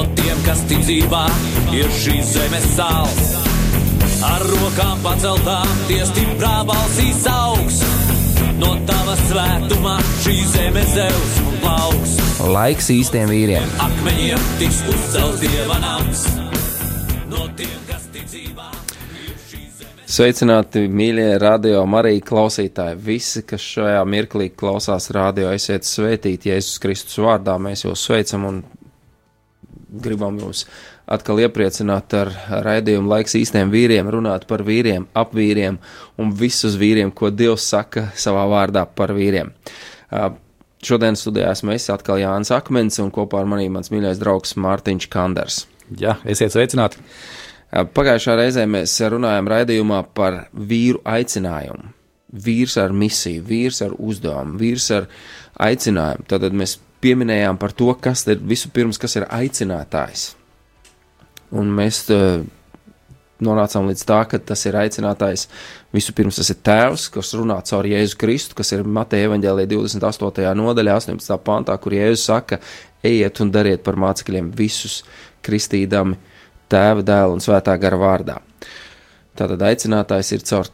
no tiem, kas ticībā ir šīs zemes sāls. Ar rokām paceltām, tie stiprā balsīs augs. No tava svētumā šī zeme zeus un plauks. Laiks īstiem vīriem. Akmeņiem tiks uzcelts dieva nams. No tiem, kas ticībā. Sveicināti, mīļie radio Marija klausītāji. Visi, kas šajā mirklī klausās radio, esiet svētīti Jēzus Kristus vārdā. Mēs jūs sveicam un gribam jūs atkal iepriecināt ar raidījumu laiks īstiem vīriem, runāt par vīriem, ap vīriem un visus vīriem, ko Dievs saka savā vārdā par vīriem. Šodien studijā esmu es atkal Jānis Akmens un kopā ar manī mans mīļais draugs Mārtiņš Kanders. Jā, esiet sveicināti! Pagājušā reizē mēs runājām raidījumā par vīru aicinājumu. Vīrs ar misiju, vīrs ar uzdevumu, vīrs ar aicinājumu. Tad mēs pieminējām par to, kas ir vispirms, kas ir aicinātājs. Un mēs uh, nonācām līdz tā, ka tas ir aicinātājs. Vispirms tas ir Tēvs, kas runā caur Jēzu Kristu, kas ir Mateja evaņģēlī 28. nodaļā, 18. pantā, kur Jēzus saka, ejiet un dariet par mācekļiem visus kristīdami Tēva, Dēla un Svētā gara vārdā. Tātad aicinātājs ir caur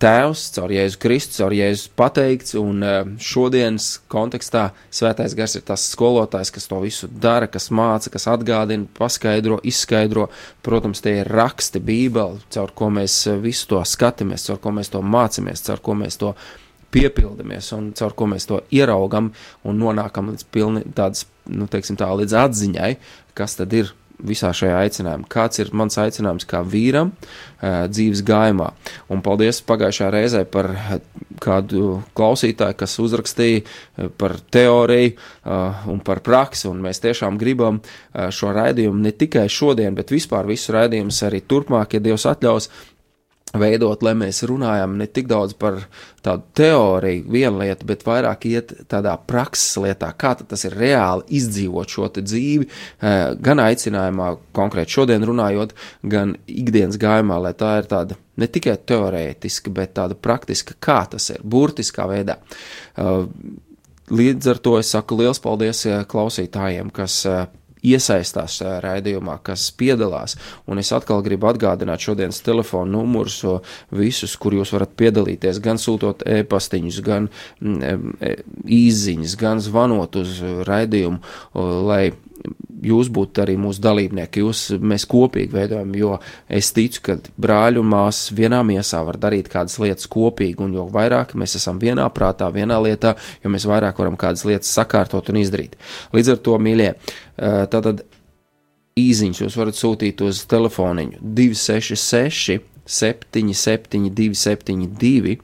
Tēvs, caur Jēzu Kristu, caur Jēzu pateikts, un eh, šodienas kontekstā Svētais Gars ir tas skolotājs, kas to visu dara, kas māca, kas atgādina, paskaidro, izskaidro. Protams, tie ir raksti, Bībeli, caur ko mēs eh, visu to skatāmies, caur ko mēs to mācāmies, caur ko mēs to piepildamies un caur ko mēs to ieraugam un nonākam līdz pilni tādas, nu, teiksim tā, līdz atziņai, kas tad ir visā šajā aicinājumā. Kāds ir mans aicinājums kā vīram uh, dzīves gājumā? Un paldies pagājušā reizē par kādu klausītāju, kas uzrakstīja par teoriju un par praksi, un mēs tiešām gribam šo raidījumu ne tikai šodien, bet vispār visu raidījumus arī turpmāk, ja Dievs atļaus, veidot, lai mēs runājam ne tik daudz par tādu teoriju, vienu lietu, bet vairāk iet tādā prakses lietā, kā tas ir reāli izdzīvot šo dzīvi, eh, gan aicinājumā, konkrēti šodien runājot, gan ikdienas gājumā, lai tā ir tāda ne tikai teorētiska, bet tāda praktiska, kā tas ir, burtiskā veidā. Eh, līdz ar to es saku liels paldies eh, klausītājiem, kas iesaistās šajā raidījumā, kas piedalās. Un es atkal gribu atgādināt šodienas telefonu numurus, visus, kur jūs varat piedalīties, gan sūtot e-pastiņus, gan mm, e, īziņas, gan zvanot uz raidījumu, lai jūs būtu arī mūsu dalībnieki, jūs mēs kopīgi veidojam, jo es ticu, ka brāļi un māsas vienā miesā var darīt kādas lietas kopīgi, un jo vairāk mēs esam vienā prātā, vienā lietā, jo mēs vairāk varam kādas lietas sakārtot un izdarīt. Līdz ar to, mīļie, tātad īziņš jūs varat sūtīt uz telefoniņu 266 77 272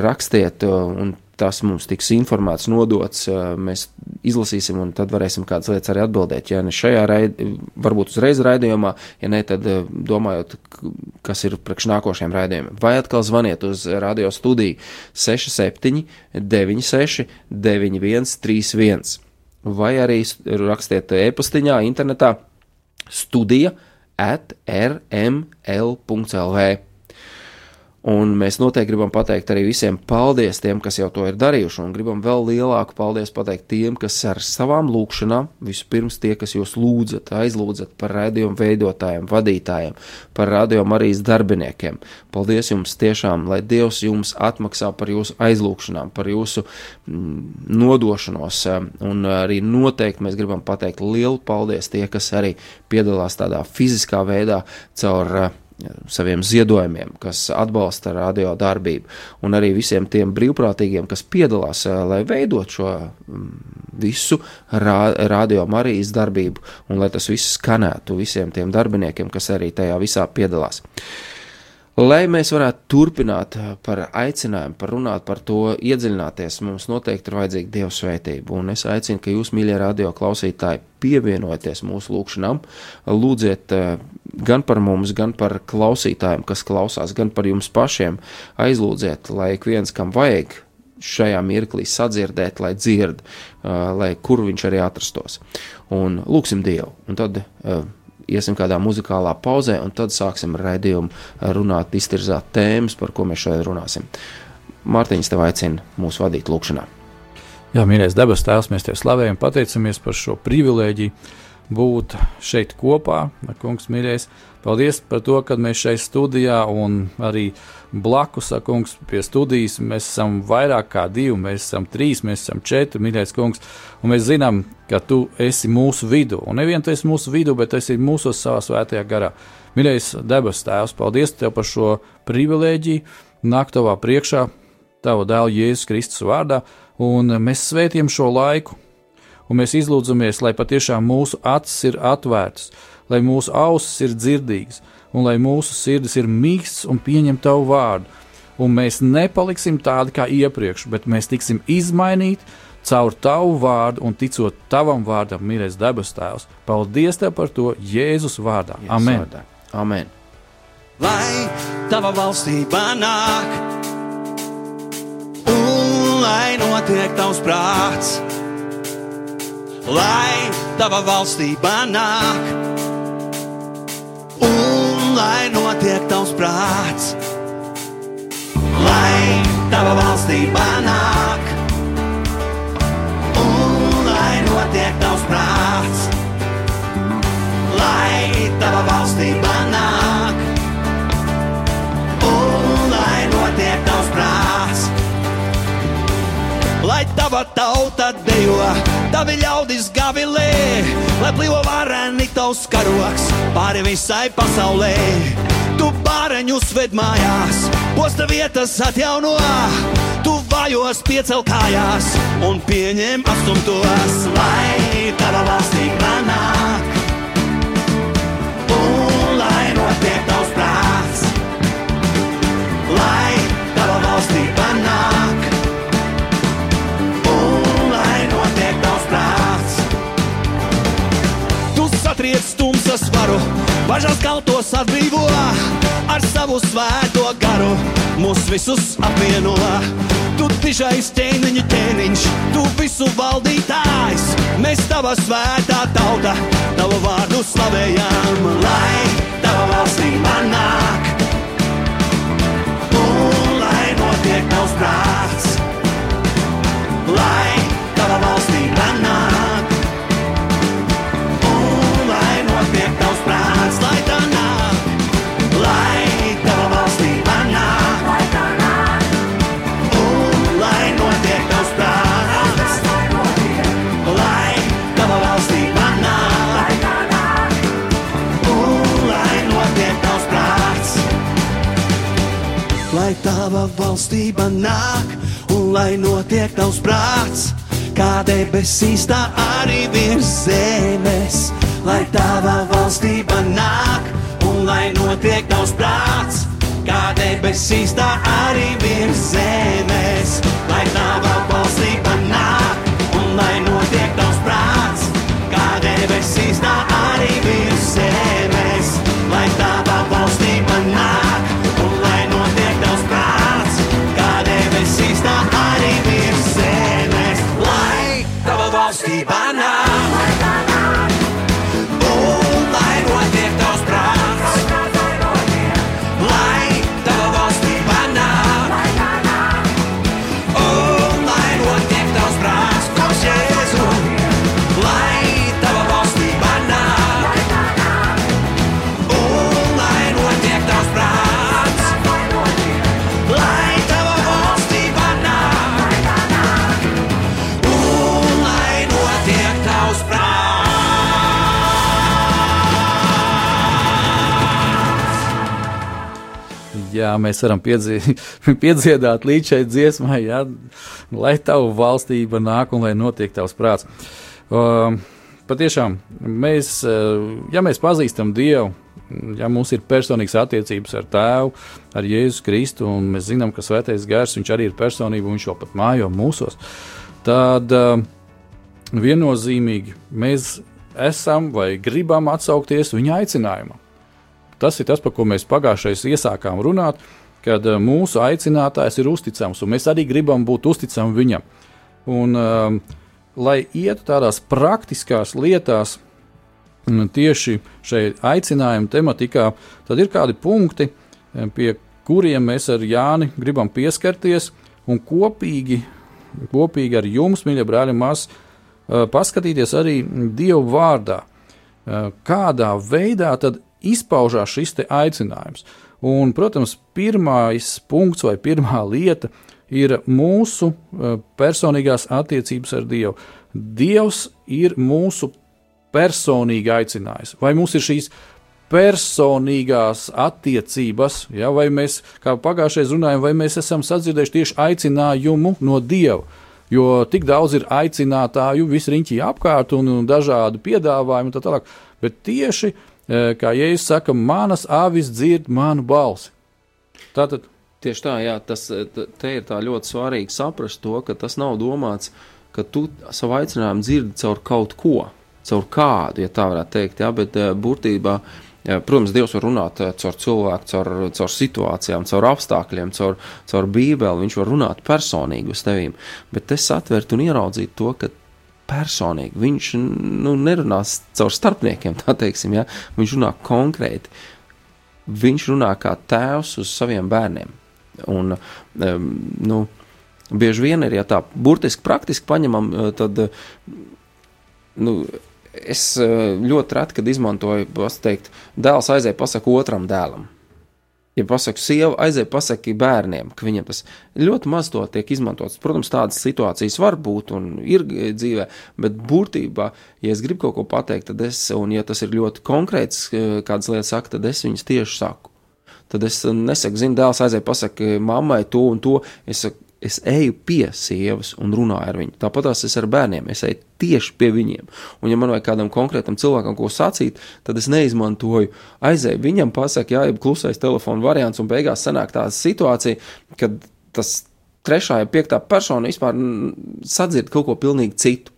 rakstiet un tas mums tiks informēts, nodots, mēs izlasīsim un tad varēsim kādas lietas arī atbildēt. Ja ne šajā raidījumā, varbūt uzreiz raidījumā, ja ne, tad domājot, kas ir priekš nākošajiem raidījumiem. Vai atkal zvaniet uz radio studiju 67 96 91 31 vai arī rakstiet e-pastiņā internetā studija at rml.lv. Un mēs noteikti gribam pateikt arī visiem paldies tiem, kas jau to ir darījuši, un gribam vēl lielāku paldies pateikt tiem, kas ar savām lūkšanām, vispirms tie, kas jūs lūdzat, aizlūdzat par rādījumu veidotājiem, vadītājiem, par rādījumu arī darbiniekiem. Paldies jums tiešām, lai Dievs jums atmaksā par jūsu aizlūkšanām, par jūsu mm, nodošanos, un arī noteikti mēs gribam pateikt lielu paldies tie, kas arī piedalās tādā fiziskā veidā caur saviem ziedojumiem, kas atbalsta radio darbību, un arī visiem tiem brīvprātīgiem, kas piedalās, eh, lai veidot šo mm, visu radio Marijas darbību, un lai tas viss skanētu visiem tiem darbiniekiem, kas arī tajā visā piedalās. Lai mēs varētu turpināt par aicinājumu, par runāt par to, iedziļināties, mums noteikti ir vajadzīga Dieva svētība. Un es aicinu, ka jūs, mīļie radio klausītāji, pievienojieties mūsu lūgšanām, lūdziet gan par mums, gan par klausītājiem, kas klausās, gan par jums pašiem. Aizlūdziet, lai ik viens, kam vajag, šajā mirklī sadzirdēt, lai dzird, lai kur viņš arī atrastos. Un lūksim Dievu. Un tad iesim kādā muzikālā pauzē, un tad sāksim raidījumu runāt, iztirzāt tēmas, par ko mēs šodien runāsim. Mārtiņš tev aicina mūs vadīt lūkšanā. Jā, mīļais debes Tēvs, mēs te slavējam, pateicamies par šo privilēģiju būt šeit kopā ar kungs mīļais. Paldies par to, ka mēs šeit studijā un arī blakus, kungs, pie studijas mēs esam vairāk kā divi, mēs esam trīs, mēs esam četri, mīļais kungs, un mēs zinām, ka tu esi mūsu vidū. Un nevien tu esi mūsu vidū, bet esi mūsu savā svētajā garā. Mīļais debes tēvs, paldies tev par šo privilēģiju, nākt tavā priekšā, tava dēla Jēzus Kristus vārdā, un mēs svētījam šo laiku un mēs izlūdzamies, lai patiešām mūsu acis ir atvērtas, lai mūsu ausis ir dzirdīgas, un lai mūsu sirdis ir mīksts un pieņem tavu vārdu. Un mēs nepaliksim tādi kā iepriekš, bet mēs tiksim izmainīti caur tavu vārdu un ticot tavam vārdam, mīļais debes Tēvs. Paldies tev par to Jēzus vārdā. Jēzus Amen. Vārdā. Amen. Lai tava valstība nāk, un lai notiek tavs prāts lai tava valstība nāk, lai notiek tavs prāts, lai tava valstība nāk, un lai notiek tavs prāts, lai tava valstība nāk, lai tava tauta dejo tavi ļaudis gavilē, lai plīvo vareni tavs karoks pāri visai pasaulē. Tu pāreņus ved mājās, posta vietas atjauno, tu vājos piecel kājās un pieņem astumtos, lai tava valstī nāk. Un lai notiek satriec tumsas varu, bažas kaltos atbrīvo, ar savu svēto garu mūs visus apvieno. Tu tiešais ķēniņa ķēniņš, tu visu valdītājs, mēs tava svētā tauta, tavu vārdu slavējam, valstība nāk, un lai notiek tavs prāts, kā debesīs, tā arī virs zemes. Lai tava valstība nāk, un lai notiek tavs prāts, kā debesīs, tā arī virs zemes. Lai tava valstība nāk, un lai notiek tavs prāts, kā debesīs, tā arī virs zemes. Lai tava divana. Jā, mēs varam piedzi, piedziedāt līdz šai dziesmai, jā, lai tavu valstība nāk un lai notiek tavs prāts. Uh, patiešām, mēs, uh, ja mēs pazīstam Dievu, ja mums ir personīgas attiecības ar Tēvu, ar Jēzu Kristu, un mēs zinām, ka Svētais Gars arī ir personība, un viņš jau pat mājo mūsos, tad uh, viennozīmīgi mēs esam vai gribam atsaukties viņa aicinājumam. Tas ir tas, par ko mēs pagājušajā iesākām runāt, kad uh, mūsu aicinātājs ir uzticams, un mēs arī gribam būt uzticami viņam. Un, uh, lai ietu tādās praktiskās lietās, tieši šai aicinājuma tematikā, tad ir kādi punkti, eh, pie kuriem mēs ar Jāni gribam pieskarties un kopīgi, kopīgi ar jums, mīļie brāļi, mās, eh, paskatīties arī Dievu vārdā, eh, kādā veidā tad izpaužās šis aicinājums. Un, protams, pirmais punkts vai pirmā lieta ir mūsu personīgās attiecības ar Dievu. Dievs ir mūsu personīgi aicinājis, vai mums ir šīs personīgās attiecības, ja, vai mēs, kā pagājušajā runājām, vai mēs esam sadzirdējuši tieši aicinājumu no Dieva. Jo tik daudz ir aicinātāju, visi riņķi apkārt un, un dažādi piedāvājumi un tā tālāk. Bet tieši, e, kā Jēzus saka, manas avis dzird manu balsi. Tātad. Tieši tā, jā, tas te ir ļoti svarīgi saprast to, ka tas nav domāts, ka tu savu aicinājumu dzirdi caur kaut ko caur kādu, ja tā varētu teikt, ja, bet būtībā. Protams, Dievs var runāt caur cilvēku, caur, caur situācijām, caur apstākļiem, caur, caur Bībeli. Viņš var runāt personīgi uz tevīm, bet es atvertu un ieraudzītu to, ka personīgi viņš nu, nerunās caur starpniekiem, tā teiksim, ja? viņš runā konkrēti. Viņš runā kā tēvs uz saviem bērniem. Un, um, nu, bieži vien ir, ja tā burtiski praktiski paņemam, eh, tad nu, es eh, ļoti reti, kad izmantoju, teikt, dēls aizēja pasakot otram dēlam. Ja pasaku sievu, aizēja pasakot bērniem, ka viņam tas ļoti maz to tiek izmantots. Protams, tādas situācijas var būt un ir dzīvē, bet būtībā, ja es gribu kaut ko pateikt, tad es, un ja tas ir ļoti konkrēts, eh, kādas lietas saka, tad es viņas tieši saku. Tad es nesaku, zinu, dēls aizēja pasakot mammai to un to. Es saku, es eju pie sievas un runāju ar viņu. Tāpat es ar bērniem, es eju tieši pie viņiem. Un, ja man vajag kādam konkrētam cilvēkam ko sacīt, tad es neizmantoju, aizēju viņam, pasaku, jā, jau klusais telefona variants, un beigās sanāk tāda situācija, kad tas trešā, ja piektā persona vispār sadzird kaut ko pilnīgi citu.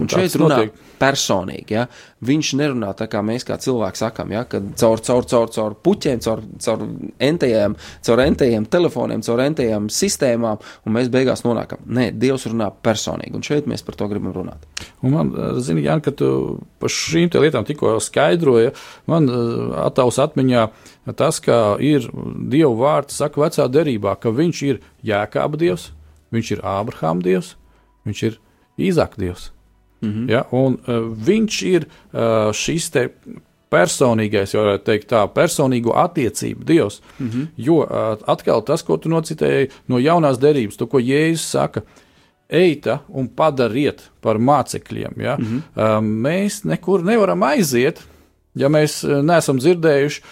Un šeit runā notiek. personīgi. Ja? Viņš nerunā tā, kā mēs kā cilvēki sakām, ja? kad caur, caur, caur, caur puķiem, caur, caur entajiem, caur entajiem telefoniem, caur entajiem sistēmām, un mēs beigās nonākam. Nē, Dievs runā personīgi, un šeit mēs par to gribam runāt. Un man, zini, Jāni, ka tu par šīm lietām tikko skaidroji, man attaus atmiņā tas, ka ir Dieva vārds, saka vecā derībā, ka viņš ir Jēkāba Dievs, viņš ir Ābrahāma Dievs, viņš ir Īzaka Dievs. -hmm. ja, un, uh, viņš ir uh, šis personīgais, jau varētu teikt, tā personīgo attiecību Dievs. Mm -hmm. Jo uh, atkal tas, ko tu nocitēji no jaunās derības, to, ko Jēzus saka, eita un padariet par mācekļiem. Ja? Mm -hmm. uh, mēs nekur nevaram aiziet, ja mēs neesam dzirdējuši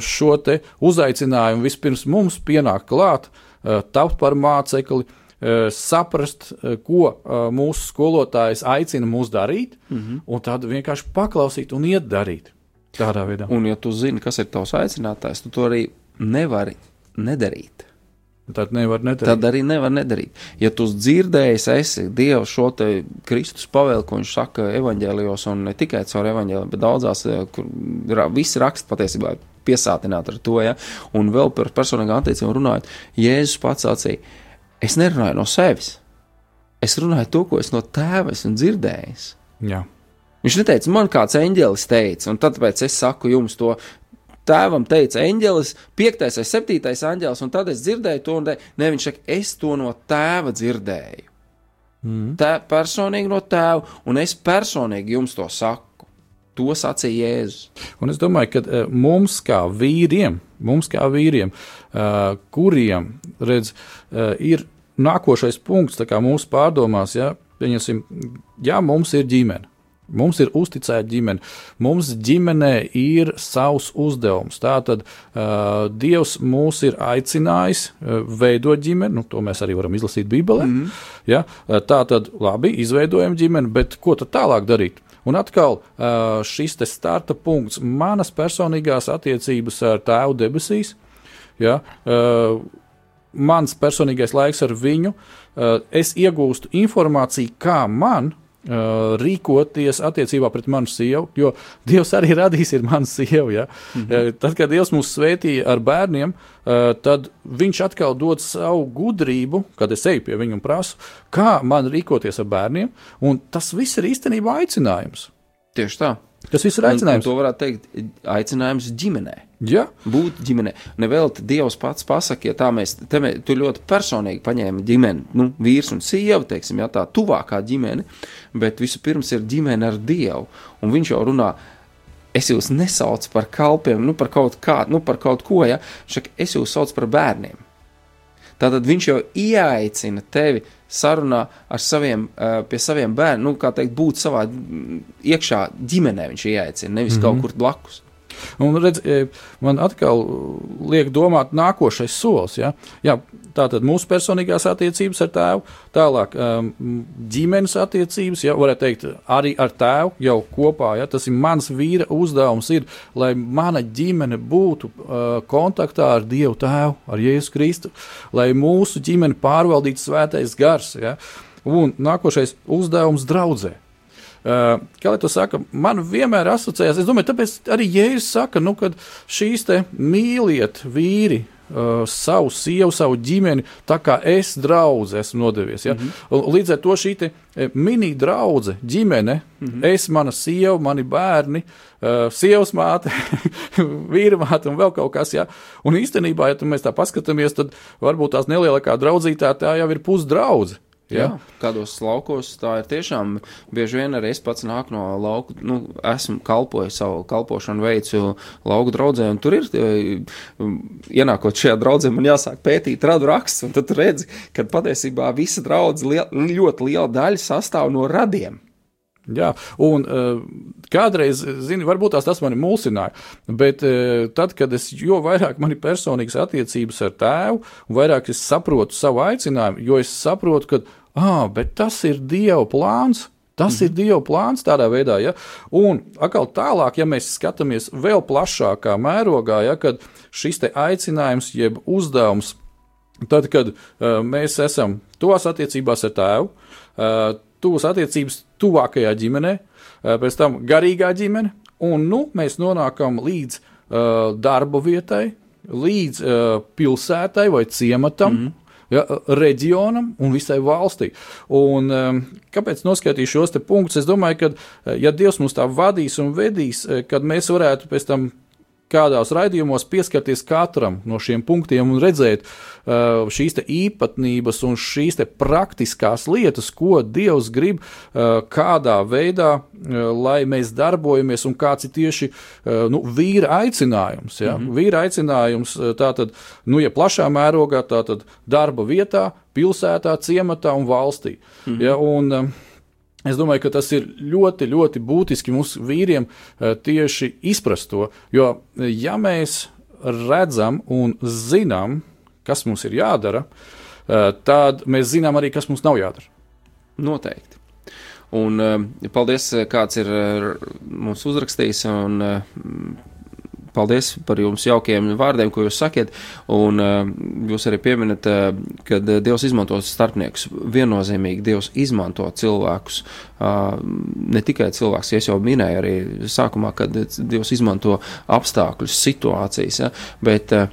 šo uzaicinājumu. Vispirms mums pienāk klāt, tapt par mācekli, saprast, eh, ko eh, mūsu skolotājs aicina mūs darīt, mm -hmm. un tad vienkārši paklausīt un iet darīt. Tādā veidā. Un, ja tu zini, kas ir tavs aicinātājs, tu to arī nevari nedarīt. Tad, nevar nedarīt. Tad arī nevar nedarīt. Ja tu dzirdēji, esi Dievu šo te Kristus pavēlu, ko viņš saka evaņģēlijos, un ne tikai caur evaņģēliju, bet daudzās, kur visi raksta patiesībā piesātināti ar to, ja, un vēl par personīgām attiecībām runājot, Jēzus pats sacīja, es nerunāju no sevis. Es runāju to, ko es no tēva esmu dzirdējis. Jā. Viņš neteica, man kāds eņģelis teica, un tāpēc es saku jums to. Tēvam teica, eņģelis, piektais vai septītais eņģelis, un tad es dzirdēju to, un te, ne, viņš saka, es to no tēva dzirdēju. Mm. Tē, personīgi no tēva, un es personīgi jums to saku. To sacīja Jēzus. Un es domāju, ka uh, mums, kā vīriem, mums kā vīriem, uh, kuriem redz, uh, ir nākošais punkts mūsu pārdomās, ja, ja mums ir ģimene. Mums ir uzticēta ģimene. Mums ģimenē ir savs uzdevums. Tātad uh, Dievs mūs ir aicinājis uh, veidot ģimeni. Nu, to mēs arī varam izlasīt Bībelē. Mm -hmm. ja? Tā tad labi, izveidojam ģimeni, bet ko tad tālāk darīt? Un atkal šis starta punkts, manas personīgās attiecības ar Tēvu debesīs, ja, mans personīgais laiks ar viņu, es iegūstu informāciju, kā man rīkoties attiecībā pret manu sievu, jo Dievs arī radījis ir mana sieva. Ja? Mm -hmm. Tad, kad Dievs mūs svētīja ar bērniem, uh, tad Viņš atkal dod savu gudrību, kad es eju pie viņa un prasu, kā man rīkoties ar bērniem, un tas viss ir īstenībā aicinājums. Tieši tā. Tas viss ir aicinājums. Un, un to varētu teikt, aicinājums ģimenei. Ja? Būt ģimenē. Nevelti Dievs pats pasakā, ja tā mēs, te mē, tu ļoti personīgi paņēmi ģimeni, nu, vīrs un sieva, teiksim, ja tā tuvākā ģimene, bet vispirms ir ģimene ar Dievu, un viņš jau runā, es jūs nesaucu par kalpiem, nu, par kaut kā, nu, par kaut ko, ja, šak, es jūs saucu par bērniem. Tātad viņš jau ieaicina tevi sarunā ar saviem, pie saviem bērniem, nu, kā teikt, būt savā iekšā ģimenē. Viņš ieaicina, nevis mm -hmm. kaut kur blakus. Un, redz, e, man atkal liek domāt, nākošais solis. Ja? Jā, tā tad mūsu personīgās attiecības ar tēvu, tālāk um, ģimenes attiecības, ja varētu teikt, arī ar tēvu jau kopā. Ja? Tas ir mans vīra uzdevums, ir, lai mana ģimene būtu uh, kontaktā ar Dievu Tēvu, ar Jēzu Kristu, lai mūsu ģimeni pārvaldītu svētais gars. Ja? Un nākošais uzdevums draudzē. Uh, kā lai to saka, man vienmēr asociējās, es domāju, tāpēc arī Jēzus saka, nu, ka šīs te mīliet vīri, uh, savu sievu, savu ģimeni, tā kā es draugs esmu nodevies. Ja? Mm -hmm. Līdz ar to šī e, mini draudzene, ģimene, mm -hmm. es, mana sieva, mani bērni, uh, sievas māte, vīra māte un vēl kaut kas. Ja? Un īstenībā, ja mēs tā paskatāmies, tad varbūt tās nelielākā draudzītā tā jau ir pusdraudzība. Ja? Jā, kādos laukos tā ir tiešām. Bieži vien arī es pats nāku no lauka, nu, esmu kalpojis savu kalpošanu, veicu lauku draudzē, un tur ir, e, ienākot šajā draudzē, man jāsāk pētīt radu rakstus, un tad redzi, ka patiesībā visa draudze liel, ļoti liela daļa sastāv no radiem. Jā, un uh, kādreiz, zini, varbūt tās tas mani mulsināja, bet uh, tad, kad es jo vairāk man ir personīgas attiecības ar tēvu, un vairāk es saprotu savu aicinājumu, jo es saprotu, ka, ah, bet tas ir Dieva plāns. Tas mm. ir Dieva plāns tādā veidā, ja. Un atkal tālāk, ja mēs skatāmies vēl plašākā mērogā, ja, kad šis aicinājums, jeb uzdevums, tad, kad uh, mēs esam tos attiecībās ar tēvu, uh, tuvas attiecības tuvākajā ģimenē, eh, pēc tam garīgā ģimene, un nu, mēs nonākam līdz uh, darba vietai, līdz uh, pilsētai vai ciematam. Mm -hmm. Ja, reģionam un visai valstī. Un, um, kāpēc noskatīt šos punktus? Es domāju, ka, ja Dievs mums tā vadīs un vedīs, kad mēs varētu pēc tam kādos raidījumos pieskarties katram no šiem punktiem un redzēt uh, šīs īpatnības un šīs praktiskās lietas, ko Dievs grib, uh, kādā veidā, uh, lai mēs darbojamies un kāds ir tieši uh, nu, vīra aicinājums. Ja? Mm -hmm. Vīra aicinājums uh, tātad, nu, ja plašā mērogā, tātad darba vietā, pilsētā, ciematā un valstī. Mm -hmm. ja? un, uh, Es domāju, ka tas ir ļoti, ļoti būtiski mums vīriem eh, tieši izprast to. Jo, eh, ja mēs redzam un zinām, kas mums ir jādara, eh, tad mēs zinām arī, kas mums nav jādara. Noteikti. Un paldies, kāds ir mums uzrakstījis un paldies par jums jaukiem vārdiem, ko jūs sakiet. Un uh, jūs arī pieminat, uh, ka Dievs izmanto starpniekus. Viennozīmīgi Dievs izmanto cilvēkus. Uh, ne tikai cilvēks, ja es jau minēju arī sākumā, kad Dievs izmanto apstākļus, situācijas, ja, bet uh,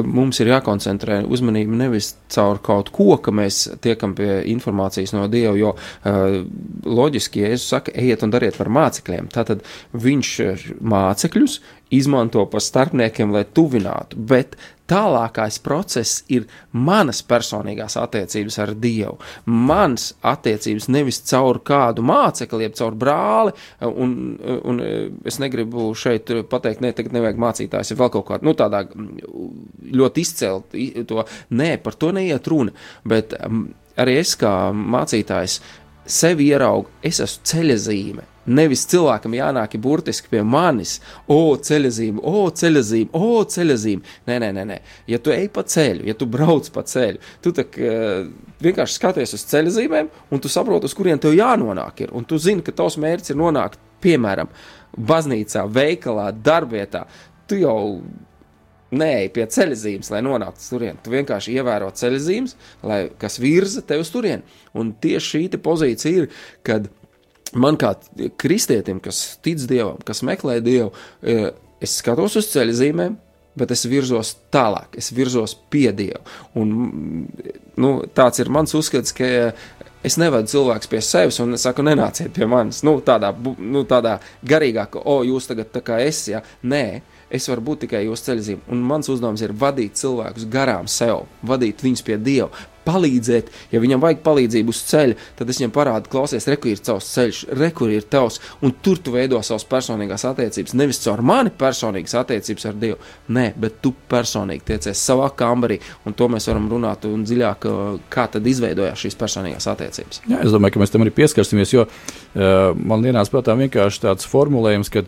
mums ir jākoncentrē uzmanība nevis caur kaut ko, ka mēs tiekam pie informācijas no Dieva, jo uh, loģiski, ja Jēzus saka, ejiet un dariet par mācekļiem, tātad viņš mācekļus izmanto par starpniekiem, lai tuvinātu, bet tālākais process ir manas personīgās attiecības ar Dievu. Mans attiecības nevis caur kādu mācekli, jeb caur brāli, un, un es negribu šeit pateikt, ne, tagad nevajag mācītājs, ja vēl kaut kādā, nu, tādā ļoti izcelt to, nē, par to neiet runa, bet arī es kā mācītājs sevi ieraugu, es esmu ceļazīme. Nevis cilvēkam jānāk burtiski pie manis, o, ceļazīme, o, ceļazīme, o, ceļazīme. Nē, nē, nē, nē. Ja tu ej pa ceļu, ja tu brauc pa ceļu, tu tak vienkārši skaties uz ceļa zīmēm, un tu saproti, uz kurien tev jānonāk. Ir. Un tu zini, ka tavs mērķis ir nonākt, piemēram, baznīcā, veikalā, darbvietā. Tu jau neej pie ceļzīmes, lai nonāktu turien. Tu vienkārši ievēro ceļzīmes, lai, kas virza tevi uz turien. Un tieši šī pozīcija ir, kad man kā kristietim, kas tic dievam, kas meklē dievu, e, es skatos uz ceļzīmēm. Bet es virzos tālāk, es virzos pie Dieva. Un, nu, tāds ir mans uzskats, ka es nevedu cilvēku pie sevis un saku, nenāciet pie manis. Nu, tādā, nu, tādā garīgā, ka, o, jūs tagad tā kā es, ja nē, es varu būt tikai jūsu ceļzīme. Un mans uzdevums ir vadīt cilvēkus garām sev, vadīt viņus pie Dieva, palīdzēt. Ja viņam vajag palīdzību uz ceļa, tad es viņam parādu, klausies, rekur ir tavs ceļš, rekur ir tavs, un tur tu veido savas personīgās attiecības. Nevis caur mani personīgas attiecības ar Dievu, nē, bet tu personīgi tiecies savā kambarī, un to mēs varam runāt un dziļāk, kā tad izveidojās šīs personīgās attiecības. Jā, es domāju, ka mēs tam arī pieskarsimies, jo uh, man ienāca prātā vienkārši tāds formulējums, ka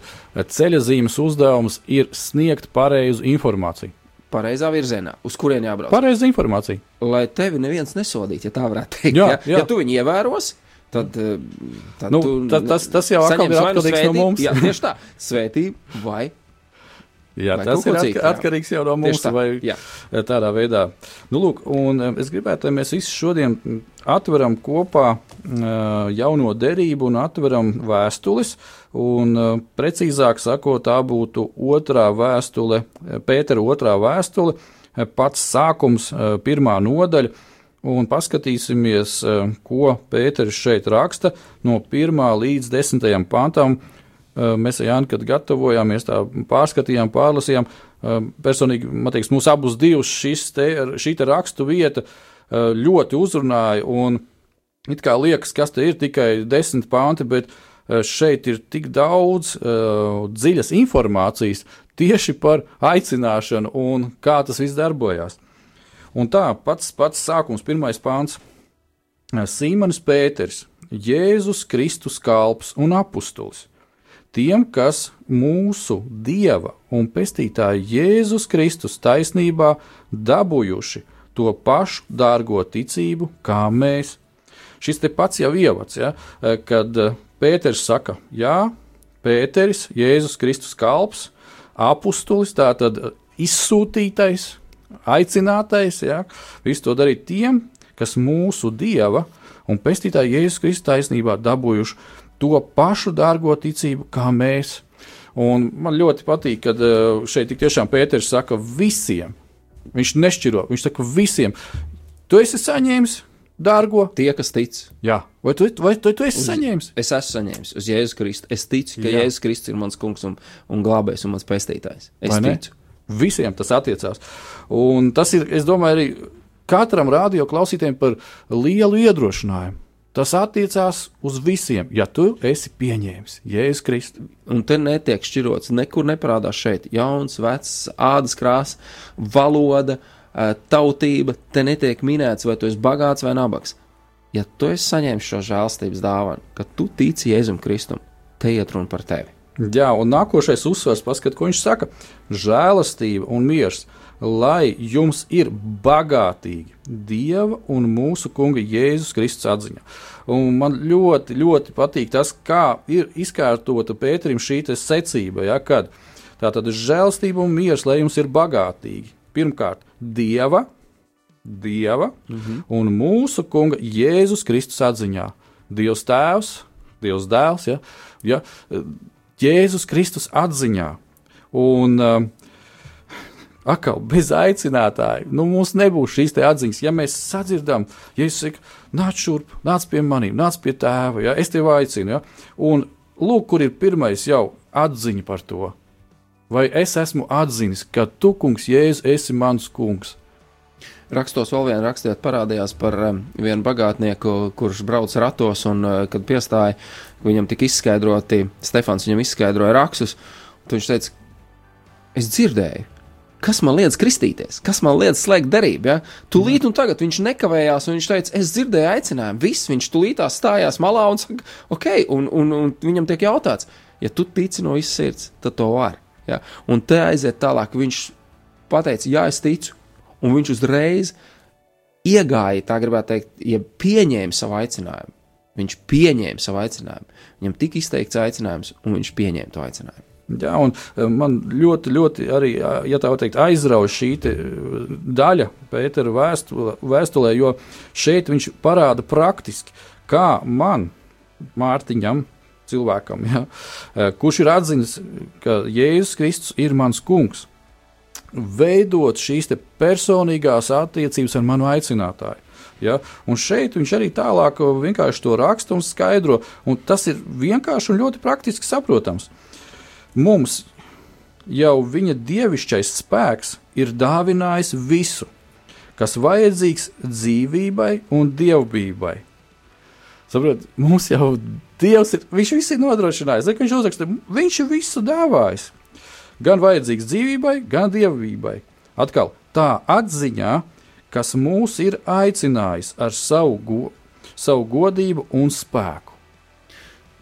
ceļa zīmes uzdevums ir sniegt pareizu informāciju pareizā virzienā, uz kurien jābrauc. Pareiza informācija. Lai tevi neviens nesodītu, ja tā varētu teikt. Jā, ja, jā. ja tu viņu ievēros, tad, eh, tad nu, tu, tas, tas jau ir atkarīgs no mums. Jā, tieši tā, svētība vai Jā, vai tas ir atk atkarīgs jau no mums, vai jā. tādā veidā. Nu, lūk, un eh, es gribētu, lai mēs visi šodien atveram kopā uh, jauno derību un atveram vēstules. Un, uh, precīzāk sakot, tā būtu otrā vēstule, Pētera otrā vēstule, pats sākums, uh, pirmā nodaļa. Un paskatīsimies, ko Pēters šeit raksta no 1 līdz 10 pantam. Uh, Eh, mēs Jānu, kad gatavojāmies, tā pārskatījām, pārlasījām. Eh, personīgi, man liekas, mūs abus divus šis te, šī te rakstu vieta eh, ļoti uzrunāja. Un it kā liekas, kas te ir tikai desmit panti, bet šeit ir tik daudz uh, dziļas informācijas tieši par aicināšanu un kā tas viss darbojās. Un tā pats, pats sākums, pirmais pāns - Sīmanis Pēters, Jēzus Kristus kalps un apustulis tiem, kas mūsu Dieva un Pestītāja Jēzus Kristus taisnībā dabūjuši to pašu dārgo ticību, kā mēs. Šis pats jau ievads, ja, kad eh, Pēters saka, jā, Pēteris, Jēzus Kristus kalps, apustulis, tātad izsūtītais, aicinātais, ja, visu to darīt tiem, kas mūsu Dieva un Pestītāja Jēzus Kristus taisnībā dabūjuši to pašu dārgo ticību kā mēs. Un man ļoti patīk, kad eh, šeit tiešām Pēters saka visiem. Viņš nešķiro, viņš saka visiem. Tu esi saņēmis dārgo. Tie, kas tic. Jā. Vai tu, vai tu, tu esi uz, saņēmis? Es esmu saņēmis uz Jēzus Kristu. Es ticu, ka Jā. Jēzus Kristus ir mans kungs un, un glābējs un mans pestītājs. Es ticu. Visiem tas attiecās. Un tas ir, es domāju, arī katram radio klausītājam par lielu iedrošinājumu. Tas attiecās uz visiem, ja tu esi pieņēmis Jēzus Kristus. Un te netiek šķirots, nekur neparādās šeit jauns, vecs, ādas krāsa, valoda, eh, tautība. Te netiek minēts, vai tu esi bagāts vai nabaks. Ja tu esi saņēmis šo žēlstības dāvanu, ka tu tici Jēzum Kristum, te iet runa par tevi. Jā, un nākošais uzsvers, paskat, ko viņš saka - žēlastība un miers lai jums ir bagātīgi Dieva un mūsu Kunga Jēzus Kristus atziņā. Un man ļoti, ļoti patīk tas, kā ir izkārtota Pēterim šī secība, ja, kad tā tad žēlstība un miers, lai jums ir bagātīgi. Pirmkārt, Dieva, Dieva mm -hmm. un mūsu Kunga Jēzus Kristus atziņā. Dievs Tēvs, Dievs Dēls, ja, ja, Jēzus Kristus atziņā. Un, uh, atkal bez aicinātāja. Nu, mums nebūs šīs atziņas. Ja mēs sadzirdam, ja es saku, nāc šurp, nāc pie maniem, nāc pie tēva, ja es tevi aicinu. Ja? Un lūk, kur ir pirmais jau atziņa par to. Vai es esmu atzinis, ka tu, kungs, Jēzus, esi mans kungs? Rakstos vēl vienā rakstījot, parādījās par um, vienu bagātnieku, kurš brauc ratos, un, uh, kad piestāja, viņam tika izskaidroti, Stefans viņam izskaidroja rakstus, viņš teica, es dzirdēju, kas man liedz kristīties, kas man liedz slēgt derību. Ja? Tūlīt un tagad viņš nekavējās, un viņš teica, es dzirdēju aicinājumu. Viss viņš tūlītā stājās malā un saka, ok, un, un, un viņam tiek jautāts, ja tu tici no visas sirds, tad to var. Ja? Un te aiziet tālāk, viņš pateica, jā, es ticu, un viņš uzreiz iegāja, tā gribētu teikt, ja pieņēma savu aicinājumu. Viņš pieņēma savu aicinājumu. Viņam tika izteikts aicinājums, un viņš pieņēma to aicinājumu. Jā, un eh, man ļoti, ļoti arī, ja tā var teikt, aizrauja šī daļa Pētera vēstulē, jo šeit viņš parāda praktiski, kā man, Mārtiņam, cilvēkam, ja, kurš ir atzinis, ka Jēzus Kristus ir mans kungs, veidot šīs personīgās attiecības ar manu aicinātāju. Ja? Un šeit viņš arī tālāk vienkārši to raksta un skaidro. Un tas ir vienkārši un ļoti praktiski saprotams. Mums jau viņa dievišķais spēks ir dāvinājis visu, kas vajadzīgs dzīvībai un dievbijai. Saprot, mums jau Dievs ir, viņš visu ir nodrošinājis. Zek, viņš uzraksta, viņš ir visu dāvājis. Gan vajadzīgs dzīvībai, gan dievībai. Atkal tā atziņā, kas mūs ir aicinājis ar savu, go, savu godību un spēku.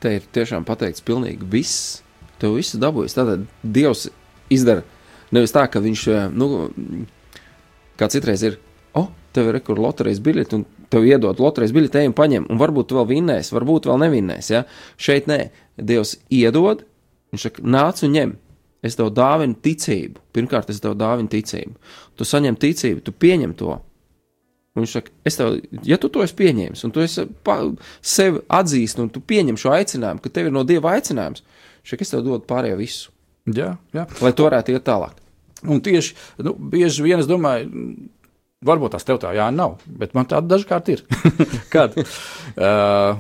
Te ir tiešām pateikts pilnīgi viss. Tev viss dabūjis. Tātad Dievs izdara nevis tā, ka viņš, nu, kā citreiz ir, o, oh, tev ir rekur loterijas biļete, un tev iedod loterijas biļeti, ejam, paņem, un varbūt tu vēl vinnēsi, varbūt vēl nevinnēsi. Ja? Šeit nē, Dievs iedod, viņš saka, nāc un ņem. Es tev dāvinu ticību. Pirmkārt, es tev dāvinu ticību. Tu saņem ticību, tu pieņem to. Un viņš saka, es tev, ja tu to esi pieņēmis, un tu esi pa, sevi atzīst, un tu pieņem šo aicinājumu, ka tev ir no Dieva aicinājums, šeit es tev dodu pārējo visu. Jā, jā. Lai tu varētu iet tālāk. Un tieši nu, bieži vien es domāju, Varbūt tās tev tā jā, nav, bet man tāda dažkārt ir. Kad uh,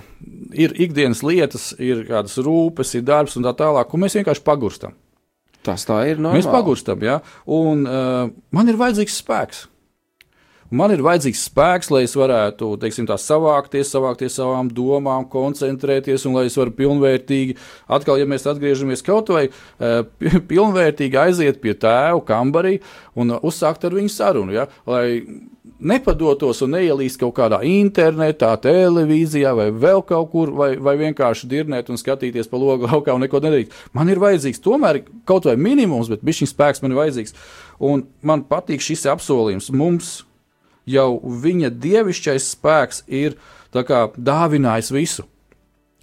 ir ikdienas lietas, ir kādas rūpes, ir darbs un tā tālāk, un mēs vienkārši pagurstam. Tas tā ir. Normāli. Mēs pagurstam, jā, un uh, man ir vajadzīgs spēks. Man ir vajadzīgs spēks, lai es varētu, teiksim, tā savākties, savākties savām domām, koncentrēties, un lai es varu pilnvērtīgi, atkal, ja mēs atgriežamies kaut vai uh, pilnvērtīgi aiziet pie tēva kambarī un uzsākt ar viņu sarunu, ja? lai nepadotos un neielīst kaut kādā internetā, televīzijā vai vēl kaut kur, vai, vai vienkārši dirnēt un skatīties pa logu laukā un neko nedarīt. Man ir vajadzīgs tomēr kaut vai minimums, bet šis spēks man ir vajadzīgs. Un man patīk šis apsolījums mums jau viņa dievišķais spēks ir kā, dāvinājis visu.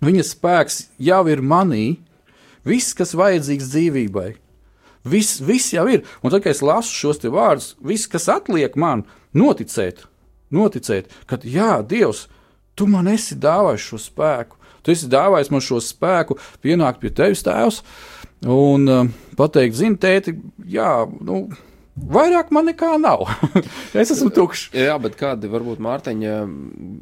Viņa spēks jau ir manī, viss, kas vajadzīgs dzīvībai. Viss, viss jau ir. Un tad, kad es lasu šos vārdus, viss, kas atliek man, noticēt, noticēt, ka, jā, Dievs, tu man esi dāvājis šo spēku. Tu esi dāvājis man šo spēku, pienākt pie tevis, tēvs, un uh, pateikt, zini, tēti, jā, nu, Vairāk man nekā nav. es esmu tukšs. Jā, bet kādi varbūt Mārtiņa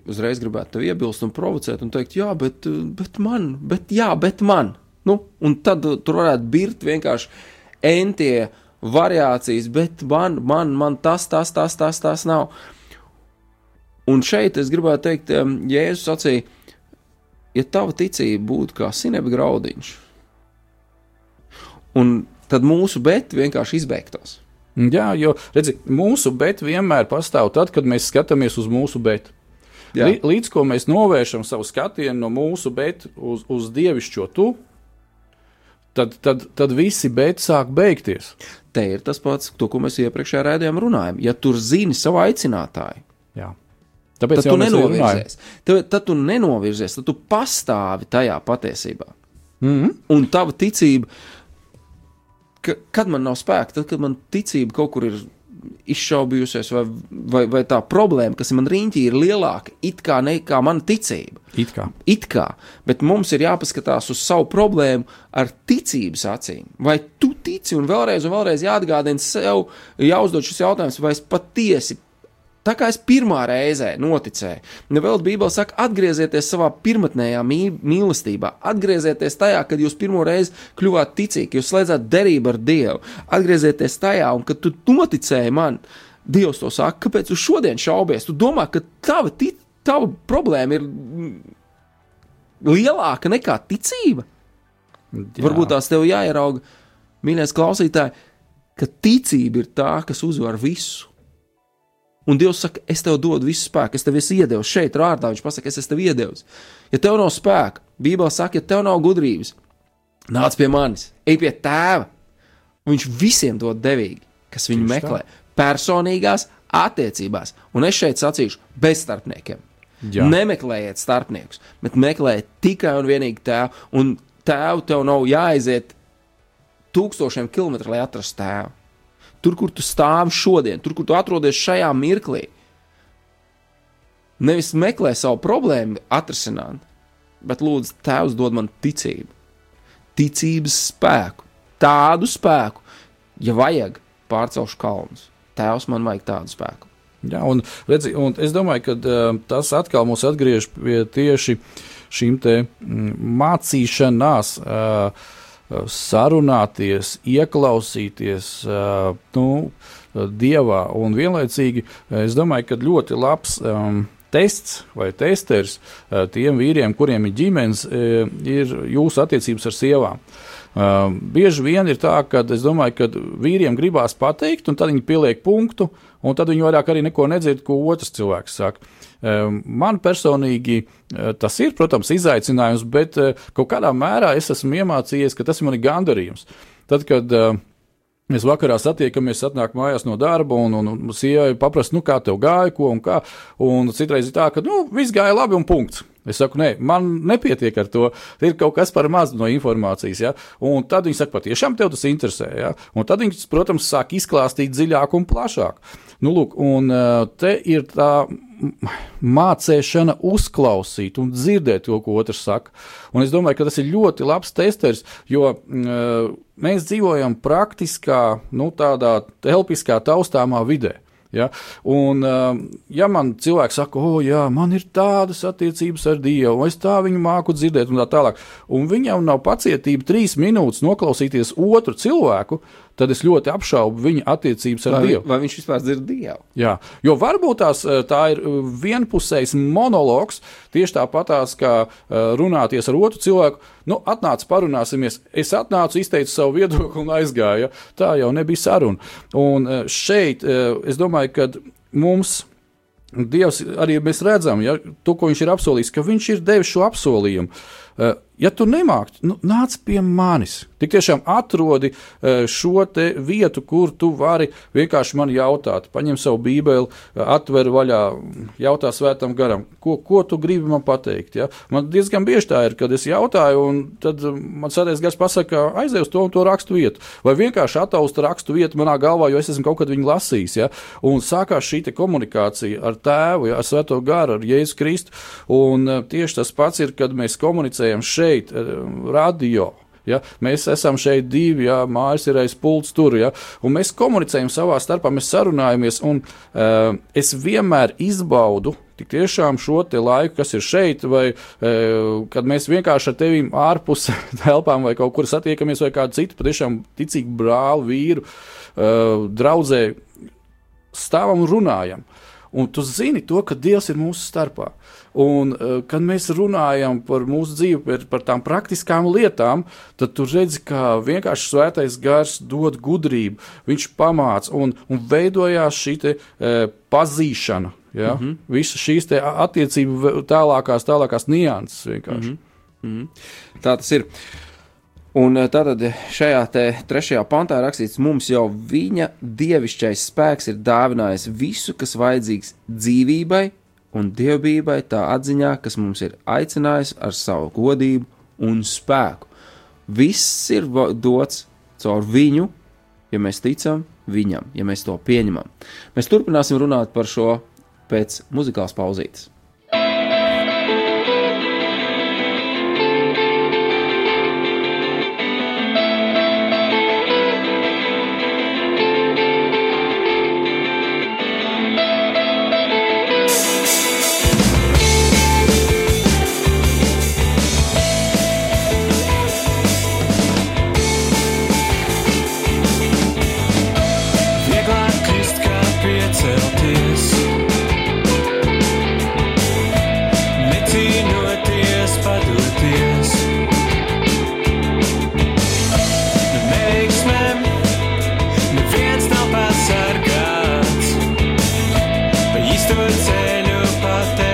uzreiz gribētu tevi iebilst un provocēt un teikt, jā, bet, bet man, bet jā, bet man. Nu, un tad tur varētu birt vienkārši entie variācijas, bet man, man, man tas, tas, tas, tas, tas nav. Un šeit es gribētu teikt, Jēzus sacīja, ja tava ticība būtu kā sineba graudiņš, un tad mūsu bet vienkārši izbeigtos. Jā, jo redzi, mūsu bet vienmēr pastāv tad, kad mēs skatāmies uz mūsu bet. Jā. Līdz ko mēs novēršam savu skatienu no mūsu bet uz, uz dievišķo tu, tad, tad, tad visi bet sāk beigties. Te ir tas pats, to, ko mēs iepriekšējā rādījumā runājam. Ja tur zini savu aicinātāju, Jā. Tāpēc tad tu nenovirzies. Tad, tad tu nenovirzies, tad tu pastāvi tajā patiesībā. Mm -hmm. Un tava ticība ka, kad man nav spēka, tad, kad man ticība kaut kur ir izšaubījusies, vai, vai, vai tā problēma, kas man riņķī ir lielāka, it kā nekā mana ticība. It kā. It kā. Bet mums ir jāpaskatās uz savu problēmu ar ticības acīm. Vai tu tici, un vēlreiz, un vēlreiz jāatgādina sev, jāuzdod šis jautājums, vai es patiesi Tā kā es pirmā reize noticēju, nu vēl Bībelē saka, atgriezieties savā pirmotnējā mīlestībā, atgriezieties tajā, kad jūs pirmo reizi kļuvāt ticīgi, jūs slēdzāt derību ar Dievu, atgriezieties tajā, un kad tu noticēji man, Dievs to saka, kāpēc tu šodien šaubies? Tu domā, ka tava, tava problēma ir lielāka nekā ticība? Jā. Varbūt tās tev jāierauga, mīļais klausītāj, ka ticība ir tā, kas uzvar visu. Un Dievs saka, es tev dodu visu spēku, es tev esmu iedevis šeit, rārdā. Viņš pasaka, es esmu tev iedevis. Ja tev nav spēka, Bībelē saka, ja tev nav gudrības, nāc pie manis, ej pie tēva. Un viņš visiem dod devīgi, kas viņu Tieši meklē. Tā. Personīgās attiecībās, un es šeit sacīšu, bez starpniekiem. Jā. Nemeklējiet starpniekus, bet meklējiet tikai un vienīgi tēvu. Un tēvu tev nav jāaiziet tūkstošiem kilometru, lai atrastu tēvu. Tur, kur tu stāvi šodien, tur, kur tu atrodies šajā mirklī, nevis meklē savu problēmu atrisināt, bet lūdzu, Tēvs dod man ticību, ticības spēku, tādu spēku, ja vajag, pārcelšu kalnus. Tēvs man vajag tādu spēku. Jā, un, redzi, un es domāju, ka uh, tas atkal mūs atgriež pie tieši šīm te, mm, mācīšanās, uh, sarunāties, ieklausīties uh, nu, dievā. Un vienlaicīgi es domāju, ka ļoti labs um, tests vai testeris tiem vīriem, kuriem ir ģimenes, ir jūsu attiecības ar sievām. Uh, bieži vien ir tā, ka es domāju, ka vīriem gribās pateikt, un tad viņi pieliek punktu, un tad viņi vairāk arī neko nedzird, ko otrs cilvēks saka. Uh, man personīgi uh, tas ir, protams, izaicinājums, bet kaut kādā mērā es esmu iemācījies, ka tas ir mani gandarījums. Tad, kad uh, Mēs vakarā satiekamies, atnāk mājās no darba, un, un, un sievai paprasta, nu, kā tev gāja, ko un kā. Un citreiz ir tā, ka, nu, viss gāja labi un punkts. Es saku, nē, man nepietiek ar to. Ir kaut kas par maz no informācijas. Ja? Un tad viņi saka, patiešām tev tas interesē. Ja? Un tad viņi, protams, sāk izklāstīt dziļāk un plašāk. Nu, lūk, un te ir tā mācīšana uzklausīt un dzirdēt to, ko otrs saka. Un es domāju, ka tas ir ļoti labs testers, jo uh, mēs dzīvojam praktiskā, nu, tādā telpiskā, taustāmā vidē. Ja? Un, ja man cilvēks saka, o, jā, man ir tādas attiecības ar Dievu, es tā viņu māku dzirdēt, un tā tālāk, un viņam nav pacietība trīs minūtes noklausīties otru cilvēku, tad es ļoti apšaubu viņa attiecības ar vai, Dievu. Vai viņš vispār dzird Dievu? Jā, jo varbūt tās, eh, tā ir eh, vienpusējs monologs, tieši tāpatās kā eh, runāties ar otru cilvēku. Nu, atnāc, parunāsimies. Es atnācu, izteicu savu viedokli un aizgāju. Tā jau nebija saruna. Un šeit es domāju, ka mums. Dievs arī mēs redzam, ja, to, ko viņš ir apsolījis, ka viņš ir devis šo apsolījumu. Uh, Ja tu nemāki, nu, nāc pie manis. Tik tiešām atrodi e, šo vietu, kur tu vari vienkārši man jautāt. Paņem savu bībeli, e, atver vaļā, jautā svētam garam, ko, ko tu gribi man pateikt. Ja? Man diezgan bieži tā ir, kad es jautāju, un tad man sēdēs gars pasaka, aizej uz to un to rakstu vietu. Vai vienkārši ataust rakstu vietu manā galvā, jo es esmu kaut kad viņu lasījis. Ja? Un sākās šī komunikācija ar tēvu, ja? ar svēto garu, ar Jēzu Kristu. Un e, tieši tas pats ir, kad mēs komunicējam šeit šeit, eh, radio. Ja? Mēs esam šeit divi, ja? mājas ir aiz pults tur, ja? un mēs komunicējam savā starpā, mēs sarunājamies. Un, uh, es vienmēr izbaudu tik tiešām šo laiku, kas ir šeit, vai uh, kad mēs vienkārši ar tevi ārpus telpām vai kaut kur satiekamies, vai kādu citu patiešām ticīgu brāli, vīru, uh, draudzē stāvam un runājam. Un tu zini to, ka Dievs ir mūsu starpā. Un, uh, kad mēs runājam par mūsu dzīvi, par, par tām praktiskām lietām, tad tu redzi, ka vienkārši svētais gars dod gudrību, viņš pamāca un, un veidojās šī te, uh, pazīšana. Ja? Mm -hmm. Visas šīs attiecību tālākās, tālākās nianses vienkārši. Mm -hmm. Mm -hmm. Tā tas ir. Un tātad šajā trešajā pantā rakstīts, mums jau viņa dievišķais spēks ir dāvinājis visu, kas vajadzīgs dzīvībai un dievbijai tā atziņā, kas mums ir aicinājis ar savu godību un spēku. Viss ir dots caur viņu, ja mēs ticam viņam, ja mēs to pieņemam. Mēs turpināsim runāt par šo pēc muzikālas pauzītes. stood, telepath.